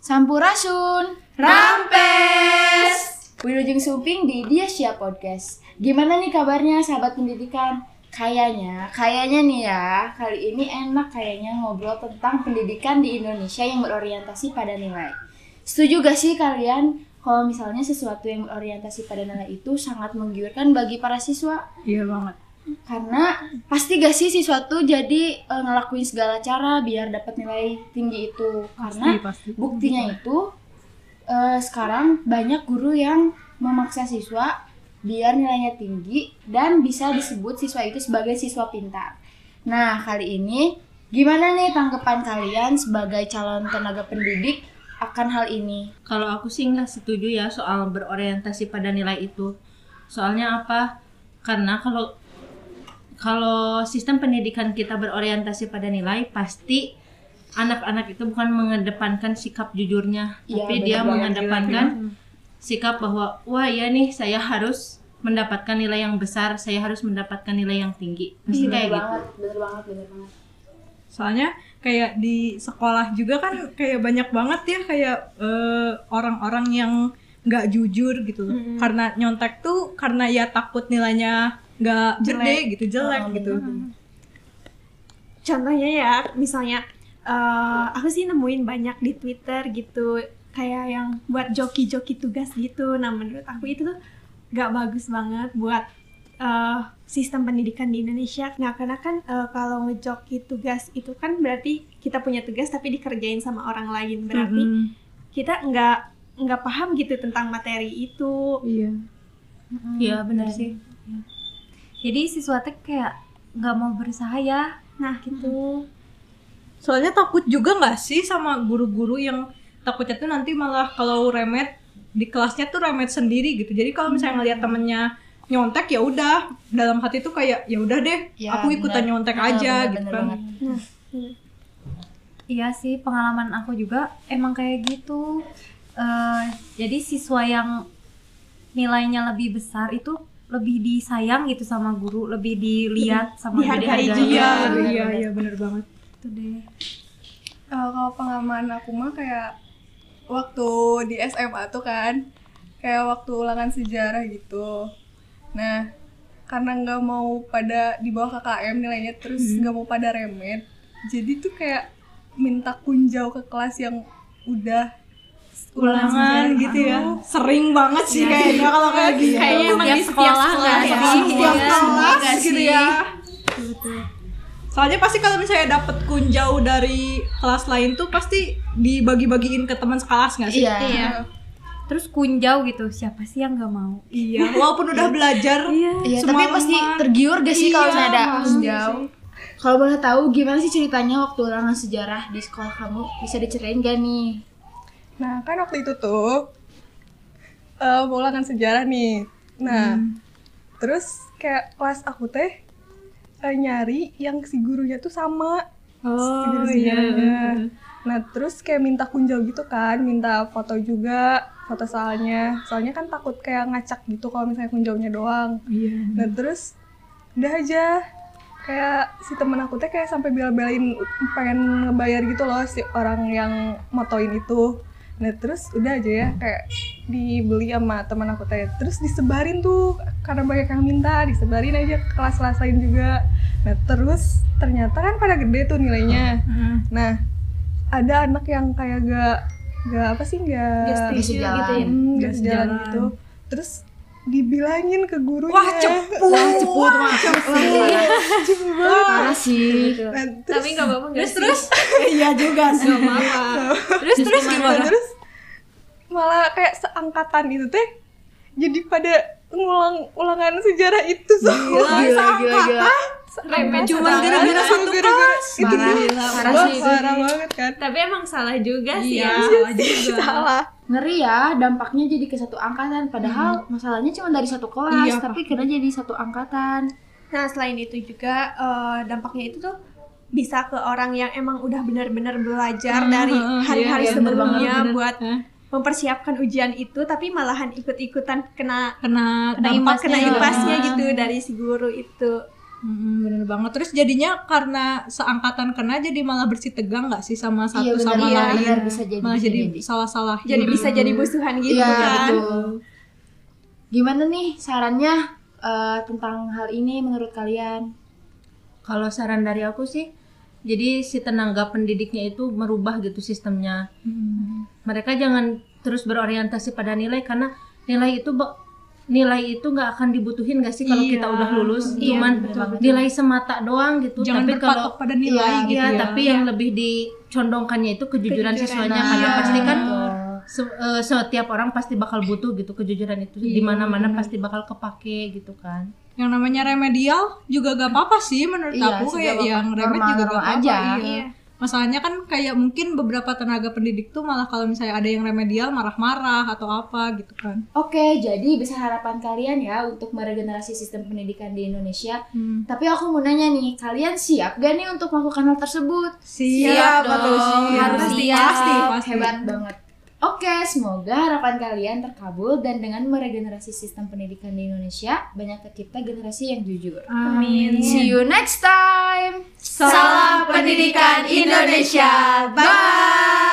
Sampurasun Rampes Wilujeng Suping di Dia Siap Podcast Gimana nih kabarnya sahabat pendidikan? Kayaknya, kayaknya nih ya Kali ini enak kayaknya ngobrol tentang pendidikan di Indonesia yang berorientasi pada nilai Setuju gak sih kalian kalau misalnya sesuatu yang berorientasi pada nilai itu sangat menggiurkan bagi para siswa? Iya banget. Karena pasti gak sih siswa tuh jadi e, ngelakuin segala cara biar dapat nilai tinggi itu. Karena pasti. buktinya itu e, sekarang banyak guru yang memaksa siswa biar nilainya tinggi dan bisa disebut siswa itu sebagai siswa pintar. Nah, kali ini gimana nih tanggapan kalian sebagai calon tenaga pendidik akan hal ini? Kalau aku sih nggak setuju ya soal berorientasi pada nilai itu. Soalnya apa? Karena kalau kalau sistem pendidikan kita berorientasi pada nilai, pasti anak-anak itu bukan mengedepankan sikap jujurnya, Iya, tapi dia mengedepankan sikap bahwa wah ya nih saya harus mendapatkan nilai yang besar, saya harus mendapatkan nilai yang tinggi. Pasti Bener kayak gitu. banget, bener banget, bener banget. Soalnya kayak di sekolah juga kan kayak banyak banget ya kayak eh, orang-orang yang nggak jujur gitu. Karena nyontek tuh karena ya takut nilainya nggak gede gitu, jelek Oh, gitu. contohnya ya misalnya eh, aku sih nemuin banyak di Twitter gitu kayak yang buat joki-joki tugas gitu nah menurut aku itu tuh gak bagus banget buat eh, sistem pendidikan di Indonesia nah karena kan eh, kalau ngejoki tugas itu kan berarti kita punya tugas tapi dikerjain sama orang lain berarti Mm-mm. kita nggak nggak paham gitu tentang materi itu Iya. Iya benar sih. Jadi siswa teh kayak nggak mau berusaha ya nah gitu Soalnya takut juga nggak sih sama guru-guru yang takutnya tuh nanti malah kalau remet di kelasnya tuh remet sendiri gitu. Jadi kalau misalnya ngeliat temennya nyontek ya udah dalam hati tuh kayak ya udah deh Ya, aku ikutan benar. nyontek aja benar, gitu kan. banget. iya sih pengalaman aku juga emang kayak gitu Eh, jadi siswa yang nilainya lebih besar itu lebih disayang gitu sama guru lebih dilihat sama Dihargai dihargai. juga. Iya, Iya, iya, iya bener banget. itu deh Eh, kalau pengalaman aku mah kayak waktu di SMA tuh kan kayak waktu ulangan sejarah gitu nah karena nggak mau pada di bawah KKM nilainya terus nggak mau pada remet jadi tuh kayak minta kunjau ke kelas yang udah Ulangan gitu ya. Sering banget sih kayaknya kalau kayak gitu. kayaknya emang di sekolah sekolah nggak ya. Setiap Iya. kelas gitu ya. Soalnya pasti kalau misalnya dapet kunjau dari kelas lain tuh pasti dibagi-bagiin ke teman sekelas nggak sih? Iya. iya terus kunjau gitu siapa sih yang nggak mau Iya, walaupun udah belajar. Iya, tapi Semalaman. pasti tergiur gak sih kalau Iya, misalnya ada kunjau? Kalau boleh tahu gimana sih ceritanya waktu ulangan sejarah di sekolah kamu? Bisa diceritain gak nih? Nah kan waktu itu tuh mau ulangan sejarah nih nah terus kayak kelas aku teh eh, nyari yang si gurunya tuh sama Oh, Guru iya. sejarahnya. Nah terus kayak minta kunjau gitu kan, minta foto juga, foto soalnya. Soalnya kan takut kayak ngacak gitu kalau misalnya kunjaunya doang. Iya. Nah terus udah aja kayak si temen aku teh kayak sampai bela-belain pengen ngebayar gitu loh si orang yang motoin itu. Nah terus udah aja ya kayak dibeli sama teman aku teh. Terus disebarin tuh karena banyak yang minta, disebarin aja ke kelas-kelas lain juga. Nah terus ternyata kan pada gede tuh nilainya. Nah ada anak yang kayak gak gak apa sih gak Gak setuju sejalan. gitu ya Hmm, Gak sejalan gitu. Terus dibilangin ke gurunya. Wah, cepet. Ceput Parah sih. Nah, terus, tapi nggak apa-apa Terus terus iya juga sih. terus terus gimana? Terus malah kayak seangkatan itu teh jadi pada ngulang ulangan sejarah itu semua. Gila, gila, gila. remet Cuma banget. gara-gara satu Gara-gara kelas. itu Parah, sih banget kan. tapi emang salah juga sih Iya, ya salah juga. Salah. Ngeri ya, dampaknya jadi ke satu angkatan. Padahal masalahnya cuma dari satu kelas, Iya, tapi kena jadi satu angkatan. Nah, selain itu juga eh, dampaknya itu tuh bisa ke orang yang emang udah benar-benar belajar Hmm, dari hmm, hari-hari iya, iya, sebelumnya bener bener. buat? Mempersiapkan ujian itu tapi malahan ikut-ikutan kena Kena kena impas kena impasnya gitu dari si guru itu. Mm, bener banget. Terus jadinya karena seangkatan kena jadi malah bersih tegang nggak sih sama satu Iya, sama iya, lain. benar, bisa jadi, malah bisa jadi jadi. salah-salah. jadi bisa jadi musuhan gitu Iya, kan betul. Gimana nih sarannya eh, tentang hal ini menurut kalian? Kalau saran dari aku sih, jadi si tenaga pendidiknya itu merubah gitu sistemnya. Mereka jangan terus berorientasi pada nilai karena nilai itu nilai itu nggak akan dibutuhin gak sih kalau Iya. kita udah lulus, Iya, cuman betul, betul. nilai semata doang gitu. Jangan tapi kalau pada nilai Iya, gitu Iya, ya. tapi yang lebih dicondongkannya itu kejujuran, Kejujuran. siswanya Nah, karena iya. pasti kan Betul. Se- eh, setiap orang pasti bakal butuh gitu kejujuran itu di mana-mana pasti bakal kepake gitu kan. Yang namanya remedial juga gak apa-apa sih menurut Iya aku kayak yang remed juga gak apa-apa. aja. Iya. Iya. Masalahnya kan kayak mungkin beberapa tenaga pendidik tuh malah kalau misalnya ada yang remedial marah-marah atau apa gitu kan. Oke, jadi besar harapan kalian ya untuk meregenerasi sistem pendidikan di Indonesia. Hmm. Tapi aku mau nanya nih, kalian siap gak nih untuk melakukan hal tersebut? Siap, dong, harus pasti, siap. pasti, pasti. Hebat banget. Oke, semoga harapan kalian terkabul dan dengan meregenerasi sistem pendidikan di Indonesia banyak tercipta generasi yang jujur. Amin. See you next time. Salam Pendidikan Indonesia. Bye.